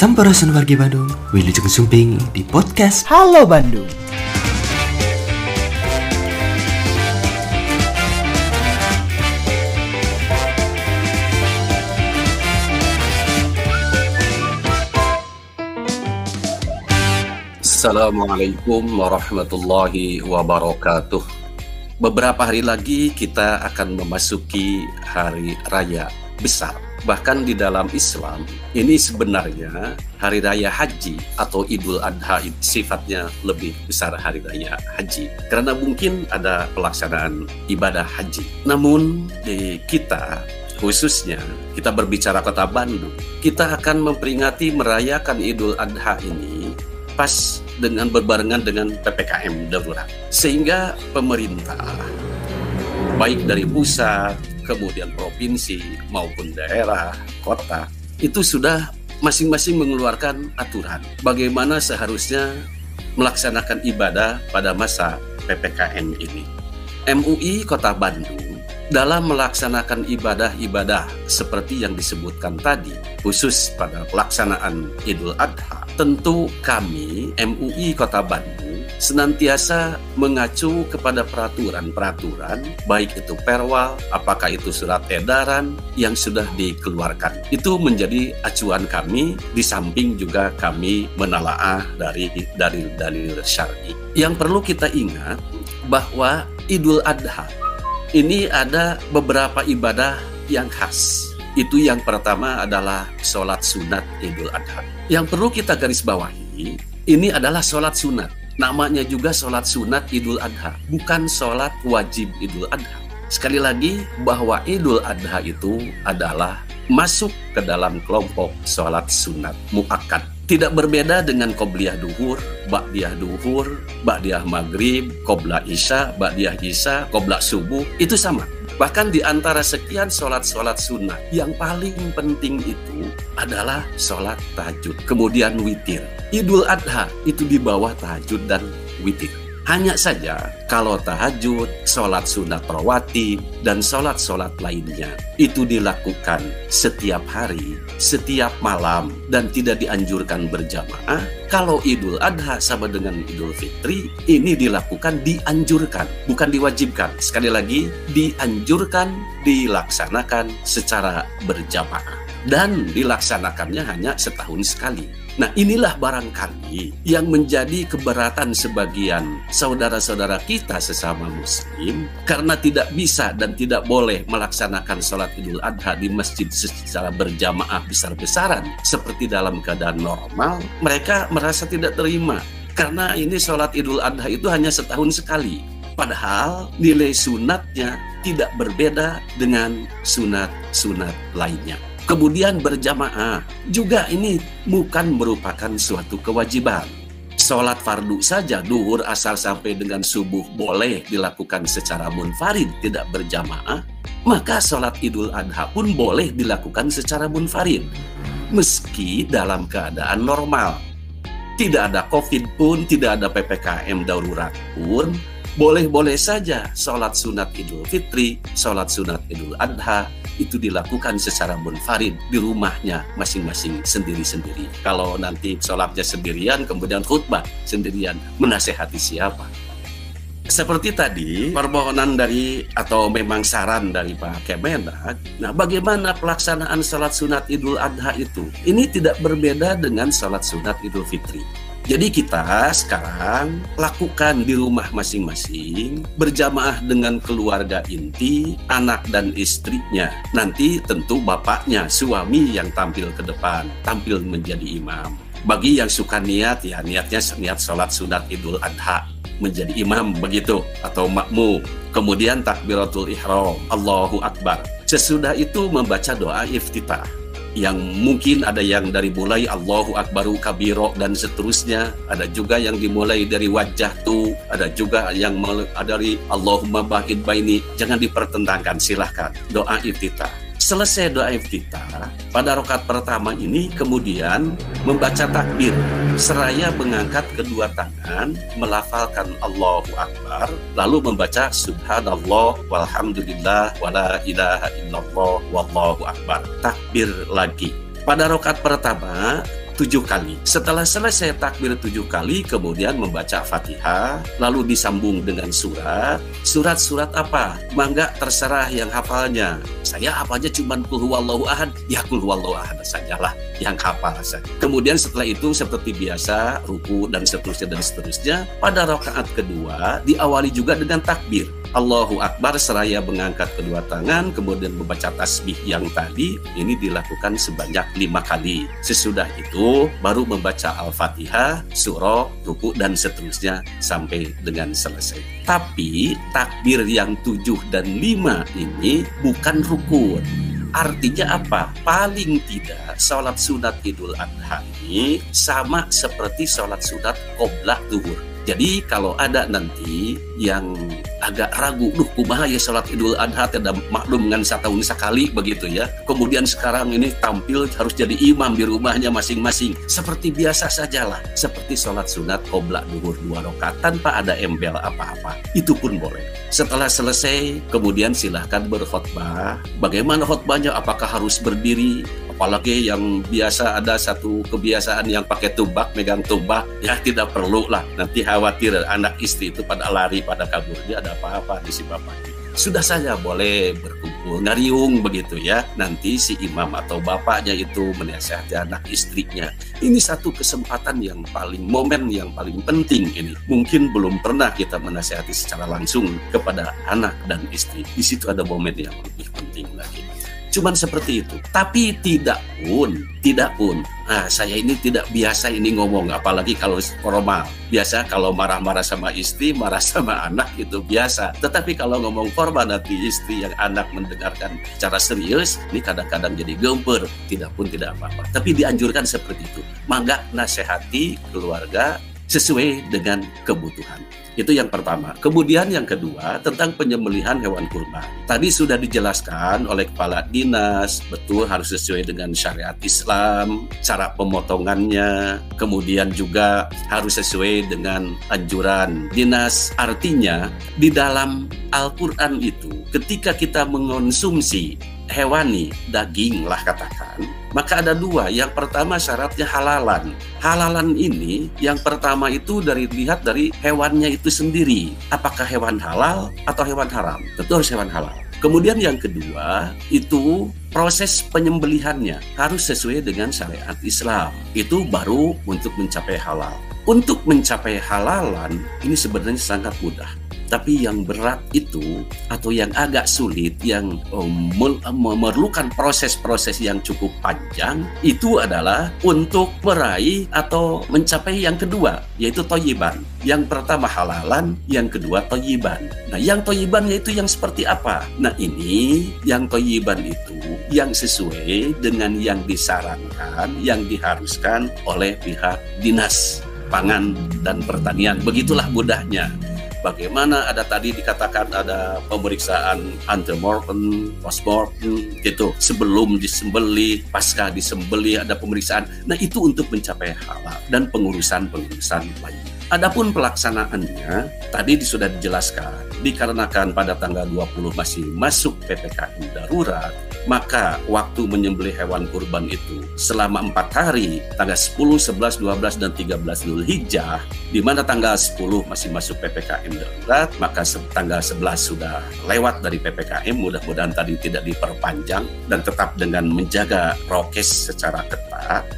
Sampurasun wargi Bandung, Wilujeng Sumping di podcast Halo Bandung. Assalamualaikum warahmatullahi wabarakatuh. Beberapa hari lagi kita akan memasuki hari raya besar. Bahkan di dalam Islam, ini sebenarnya hari raya haji atau Idul Adha sifatnya lebih besar hari raya haji. Karena mungkin ada pelaksanaan ibadah haji. Namun di kita khususnya kita berbicara kota Bandung, kita akan memperingati merayakan Idul Adha ini pas dengan berbarengan dengan PPKM darurat. Sehingga pemerintah baik dari pusat, kemudian provinsi maupun daerah, kota itu sudah masing-masing mengeluarkan aturan bagaimana seharusnya melaksanakan ibadah pada masa PPKM ini. MUI Kota Bandung dalam melaksanakan ibadah-ibadah seperti yang disebutkan tadi, khusus pada pelaksanaan Idul Adha, tentu kami MUI Kota Bandung senantiasa mengacu kepada peraturan-peraturan baik itu perwal, apakah itu surat edaran yang sudah dikeluarkan. Itu menjadi acuan kami di samping juga kami menalaah dari dalil-dalil syar'i. Yang perlu kita ingat bahwa Idul Adha ini ada beberapa ibadah yang khas. Itu yang pertama adalah sholat sunat Idul Adha. Yang perlu kita garis bawahi, ini adalah sholat sunat. Namanya juga sholat sunat Idul Adha, bukan sholat wajib Idul Adha. Sekali lagi, bahwa Idul Adha itu adalah masuk ke dalam kelompok sholat sunat muakkad. Tidak berbeda dengan qobliyah duhur, ba'diyah duhur, ba'diyah maghrib, qobla isya, ba'diyah isya, qobla subuh, itu sama. Bahkan di antara sekian sholat-sholat sunnah, yang paling penting itu adalah sholat tahajud, kemudian witir. Idul Adha itu di bawah tahajud dan witir. Hanya saja kalau tahajud, sholat sunat rawatib, dan sholat-sholat lainnya itu dilakukan setiap hari, setiap malam, dan tidak dianjurkan berjamaah. Kalau Idul Adha sama dengan Idul Fitri, ini dilakukan dianjurkan, bukan diwajibkan. Sekali lagi, dianjurkan, dilaksanakan secara berjamaah. Dan dilaksanakannya hanya setahun sekali. Nah inilah barangkali yang menjadi keberatan sebagian saudara-saudara kita sesama muslim karena tidak bisa dan tidak boleh melaksanakan sholat idul adha di masjid secara berjamaah besar-besaran seperti dalam keadaan normal mereka merasa tidak terima. Karena ini sholat idul adha itu hanya setahun sekali. Padahal nilai sunatnya tidak berbeda dengan sunat-sunat lainnya kemudian berjamaah. Juga ini bukan merupakan suatu kewajiban. Sholat fardu saja duhur asal sampai dengan subuh boleh dilakukan secara munfarid, tidak berjamaah. Maka sholat idul adha pun boleh dilakukan secara munfarid. Meski dalam keadaan normal. Tidak ada covid pun, tidak ada PPKM darurat pun, boleh-boleh saja sholat sunat idul fitri, sholat sunat idul adha, itu dilakukan secara munfarid di rumahnya masing-masing sendiri-sendiri. Kalau nanti sholatnya sendirian, kemudian khutbah sendirian, menasehati siapa? Seperti tadi, permohonan dari atau memang saran dari Pak Kemenak, nah bagaimana pelaksanaan sholat sunat idul adha itu? Ini tidak berbeda dengan sholat sunat idul fitri. Jadi kita sekarang lakukan di rumah masing-masing berjamaah dengan keluarga inti, anak dan istrinya. Nanti tentu bapaknya, suami yang tampil ke depan, tampil menjadi imam. Bagi yang suka niat, ya niatnya niat sholat sunat idul adha menjadi imam begitu atau makmum. Kemudian takbiratul ihram, Allahu Akbar. Sesudah itu membaca doa iftitah yang mungkin ada yang dari mulai Allahu Akbaru kabiro dan seterusnya. Ada juga yang dimulai dari wajah tu. Ada juga yang dari Allahumma bahid baini. Jangan dipertentangkan silahkan. Doa iftitah. Selesai doa iftitah pada rokat pertama ini kemudian membaca takbir seraya mengangkat kedua tangan melafalkan Allahu Akbar lalu membaca subhanallah walhamdulillah wala ilaha illallah wallahu akbar takbir lagi pada rokat pertama tujuh kali. Setelah selesai takbir tujuh kali, kemudian membaca fatihah, lalu disambung dengan surat. Surat-surat apa? Mangga terserah yang hafalnya. Saya hafalnya cuma kulhuwallahu ahad, ya kulhuwallahu ahad sajalah yang hafal saja. Kemudian setelah itu seperti biasa, ruku dan seterusnya dan seterusnya. Pada rakaat kedua diawali juga dengan takbir. Allahu Akbar seraya mengangkat kedua tangan kemudian membaca tasbih yang tadi ini dilakukan sebanyak lima kali sesudah itu baru membaca Al-Fatihah surah ruku dan seterusnya sampai dengan selesai tapi takbir yang tujuh dan lima ini bukan rukun Artinya apa? Paling tidak sholat sunat idul adha ini sama seperti sholat sunat qoblak duhur. Jadi kalau ada nanti yang agak ragu, duh kumaha ya sholat idul adha tidak maklum dengan setahun sekali begitu ya. Kemudian sekarang ini tampil harus jadi imam di rumahnya masing-masing. Seperti biasa sajalah, seperti sholat sunat qoblak duhur dua rakaat tanpa ada embel apa-apa. Itu pun boleh. Setelah selesai, kemudian silahkan berkhutbah. Bagaimana khutbahnya? Apakah harus berdiri? Apalagi yang biasa ada satu kebiasaan yang pakai tumbak megang tumbak ya tidak perlu lah nanti khawatir anak istri itu pada lari pada kabur. Dia ada apa-apa di si bapak sudah saja boleh berkumpul ngariung begitu ya. Nanti si imam atau bapaknya itu menasihati anak istrinya. Ini satu kesempatan yang paling momen yang paling penting ini. Mungkin belum pernah kita menasihati secara langsung kepada anak dan istri. Di situ ada momen yang lebih penting lagi Cuman seperti itu. Tapi tidak pun, tidak pun. Nah, saya ini tidak biasa ini ngomong, apalagi kalau formal. Biasa kalau marah-marah sama istri, marah sama anak itu biasa. Tetapi kalau ngomong formal nanti istri yang anak mendengarkan secara serius, ini kadang-kadang jadi gemper. Tidak pun tidak apa-apa. Tapi dianjurkan seperti itu. Mangga nasihati keluarga sesuai dengan kebutuhan. Itu yang pertama. Kemudian yang kedua tentang penyembelihan hewan kurban. Tadi sudah dijelaskan oleh kepala dinas, betul harus sesuai dengan syariat Islam, cara pemotongannya, kemudian juga harus sesuai dengan anjuran dinas. Artinya di dalam Al-Qur'an itu ketika kita mengonsumsi hewani, daging lah katakan, maka ada dua. Yang pertama syaratnya halalan. Halalan ini yang pertama itu dari lihat dari hewannya itu sendiri. Apakah hewan halal atau hewan haram? Tentu harus hewan halal. Kemudian yang kedua itu proses penyembelihannya harus sesuai dengan syariat Islam. Itu baru untuk mencapai halal. Untuk mencapai halalan ini sebenarnya sangat mudah tapi yang berat itu atau yang agak sulit yang um, memerlukan proses-proses yang cukup panjang itu adalah untuk meraih atau mencapai yang kedua yaitu toyiban yang pertama halalan yang kedua toyiban nah yang toyiban yaitu yang seperti apa? Nah ini yang toyiban itu yang sesuai dengan yang disarankan yang diharuskan oleh pihak dinas pangan dan pertanian. Begitulah mudahnya bagaimana ada tadi dikatakan ada pemeriksaan antemortem, postmortem gitu sebelum disembeli, pasca disembeli ada pemeriksaan. Nah itu untuk mencapai halal dan pengurusan-pengurusan lain. Adapun pelaksanaannya tadi sudah dijelaskan dikarenakan pada tanggal 20 masih masuk PPKM darurat maka waktu menyembelih hewan kurban itu selama empat hari tanggal 10, 11, 12 dan 13 Dhul Hijjah di mana tanggal 10 masih masuk PPKM darurat maka tanggal 11 sudah lewat dari PPKM mudah-mudahan tadi tidak diperpanjang dan tetap dengan menjaga prokes secara ketat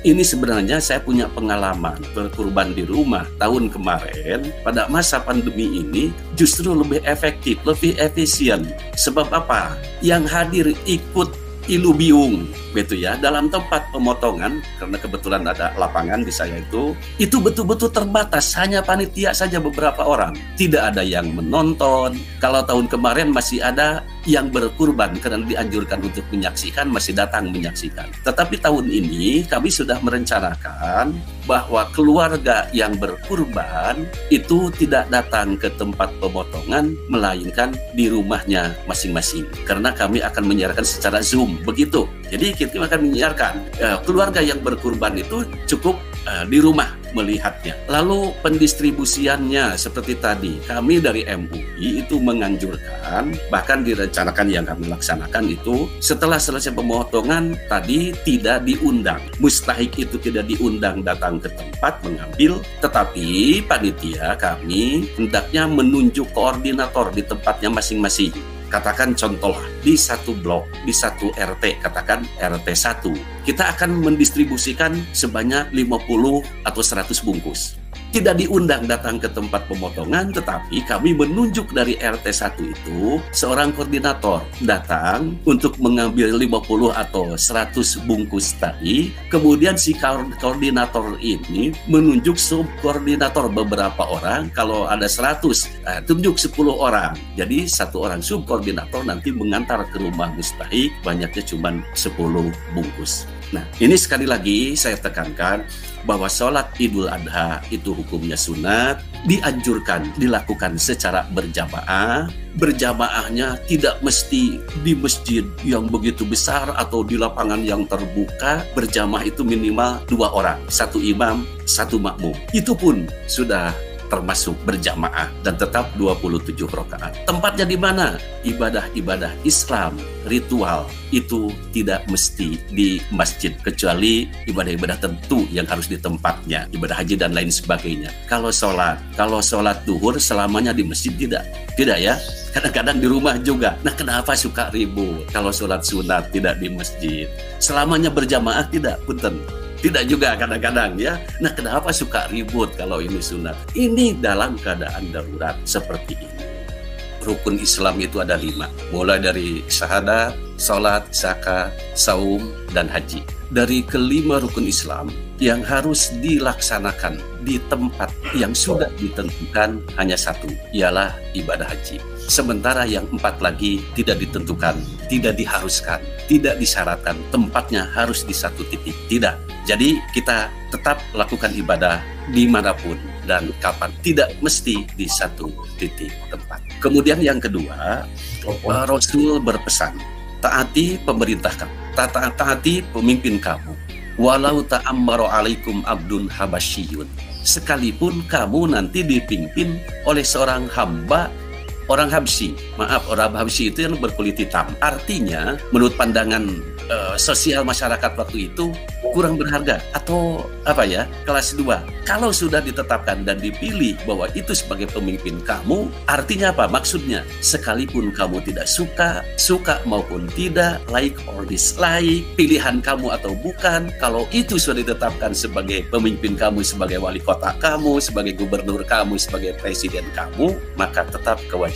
ini sebenarnya saya punya pengalaman berkurban di rumah tahun kemarin. Pada masa pandemi ini justru lebih efektif lebih efisien. Sebab apa? Yang hadir ikut ilubiung gitu ya. Dalam tempat pemotongan karena kebetulan ada lapangan di saya itu itu betul-betul terbatas. Hanya panitia saja beberapa orang. Tidak ada yang menonton. Kalau tahun kemarin masih ada yang berkurban karena dianjurkan untuk menyaksikan masih datang menyaksikan. Tetapi tahun ini kami sudah merencanakan bahwa keluarga yang berkurban itu tidak datang ke tempat pemotongan melainkan di rumahnya masing-masing. Karena kami akan menyiarkan secara Zoom begitu jadi kita akan menyiarkan ya, keluarga yang berkurban itu cukup uh, di rumah melihatnya. Lalu pendistribusiannya seperti tadi, kami dari MUI itu menganjurkan, bahkan direncanakan yang kami laksanakan itu setelah selesai pemotongan tadi tidak diundang. Mustahik itu tidak diundang datang ke tempat mengambil, tetapi panitia kami hendaknya menunjuk koordinator di tempatnya masing-masing katakan contoh di satu blok, di satu RT, katakan RT 1, kita akan mendistribusikan sebanyak 50 atau 100 bungkus tidak diundang datang ke tempat pemotongan, tetapi kami menunjuk dari RT 1 itu seorang koordinator datang untuk mengambil 50 atau 100 bungkus tadi. Kemudian si koordinator ini menunjuk subkoordinator beberapa orang. Kalau ada 100, eh, tunjuk 10 orang. Jadi satu orang subkoordinator nanti mengantar ke rumah mustahik, banyaknya cuma 10 bungkus. Nah, ini sekali lagi saya tekankan bahwa sholat Idul Adha itu hukumnya sunat, dianjurkan dilakukan secara berjamaah. Berjamaahnya tidak mesti di masjid yang begitu besar atau di lapangan yang terbuka. Berjamaah itu minimal dua orang, satu imam, satu makmum. Itu pun sudah termasuk berjamaah dan tetap 27 rakaat. Tempatnya di mana? Ibadah-ibadah Islam, ritual itu tidak mesti di masjid kecuali ibadah-ibadah tentu yang harus di tempatnya, ibadah haji dan lain sebagainya. Kalau sholat, kalau sholat duhur selamanya di masjid tidak, tidak ya. Kadang-kadang di rumah juga. Nah kenapa suka ribut? Kalau sholat sunat tidak di masjid, selamanya berjamaah tidak, punten tidak juga kadang-kadang ya. Nah, kenapa suka ribut kalau ini sunat? Ini dalam keadaan darurat seperti ini. Rukun Islam itu ada lima. Mulai dari syahadat, salat, zakat, saum, dan haji. Dari kelima rukun Islam yang harus dilaksanakan di tempat yang sudah ditentukan hanya satu, ialah ibadah haji. Sementara yang empat lagi tidak ditentukan, tidak diharuskan, tidak disyaratkan, tempatnya harus di satu titik. Tidak, jadi kita tetap lakukan ibadah di mana pun dan kapan. Tidak mesti di satu titik tempat. Kemudian yang kedua, uh, Rasul berpesan, taati pemerintah kamu, ta taati pemimpin kamu. Walau ta'ammaro alaikum abdun habasyiyun. Sekalipun kamu nanti dipimpin oleh seorang hamba orang Habsyi. Maaf, orang Habsyi itu yang berkulit hitam. Artinya, menurut pandangan uh, sosial masyarakat waktu itu kurang berharga atau apa ya kelas 2 kalau sudah ditetapkan dan dipilih bahwa itu sebagai pemimpin kamu artinya apa maksudnya sekalipun kamu tidak suka suka maupun tidak like or dislike pilihan kamu atau bukan kalau itu sudah ditetapkan sebagai pemimpin kamu sebagai wali kota kamu sebagai gubernur kamu sebagai presiden kamu maka tetap kewajiban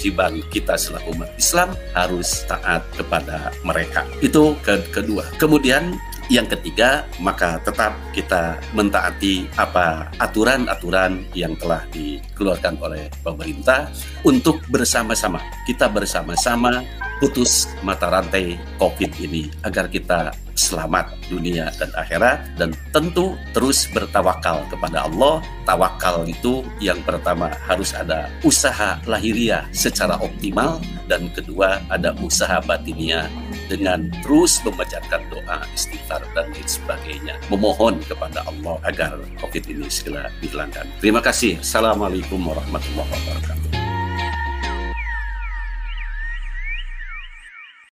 kita selaku umat Islam harus taat kepada mereka itu ke kedua kemudian yang ketiga, maka tetap kita mentaati apa aturan-aturan yang telah dikeluarkan oleh pemerintah untuk bersama-sama. Kita bersama-sama putus mata rantai COVID ini agar kita selamat dunia dan akhirat dan tentu terus bertawakal kepada Allah. Tawakal itu yang pertama harus ada usaha lahiriah secara optimal dan kedua ada usaha batinia dengan terus membacakan doa istighfar dan lain sebagainya memohon kepada Allah agar COVID ini segera dihilangkan. Terima kasih. Assalamualaikum warahmatullahi wabarakatuh.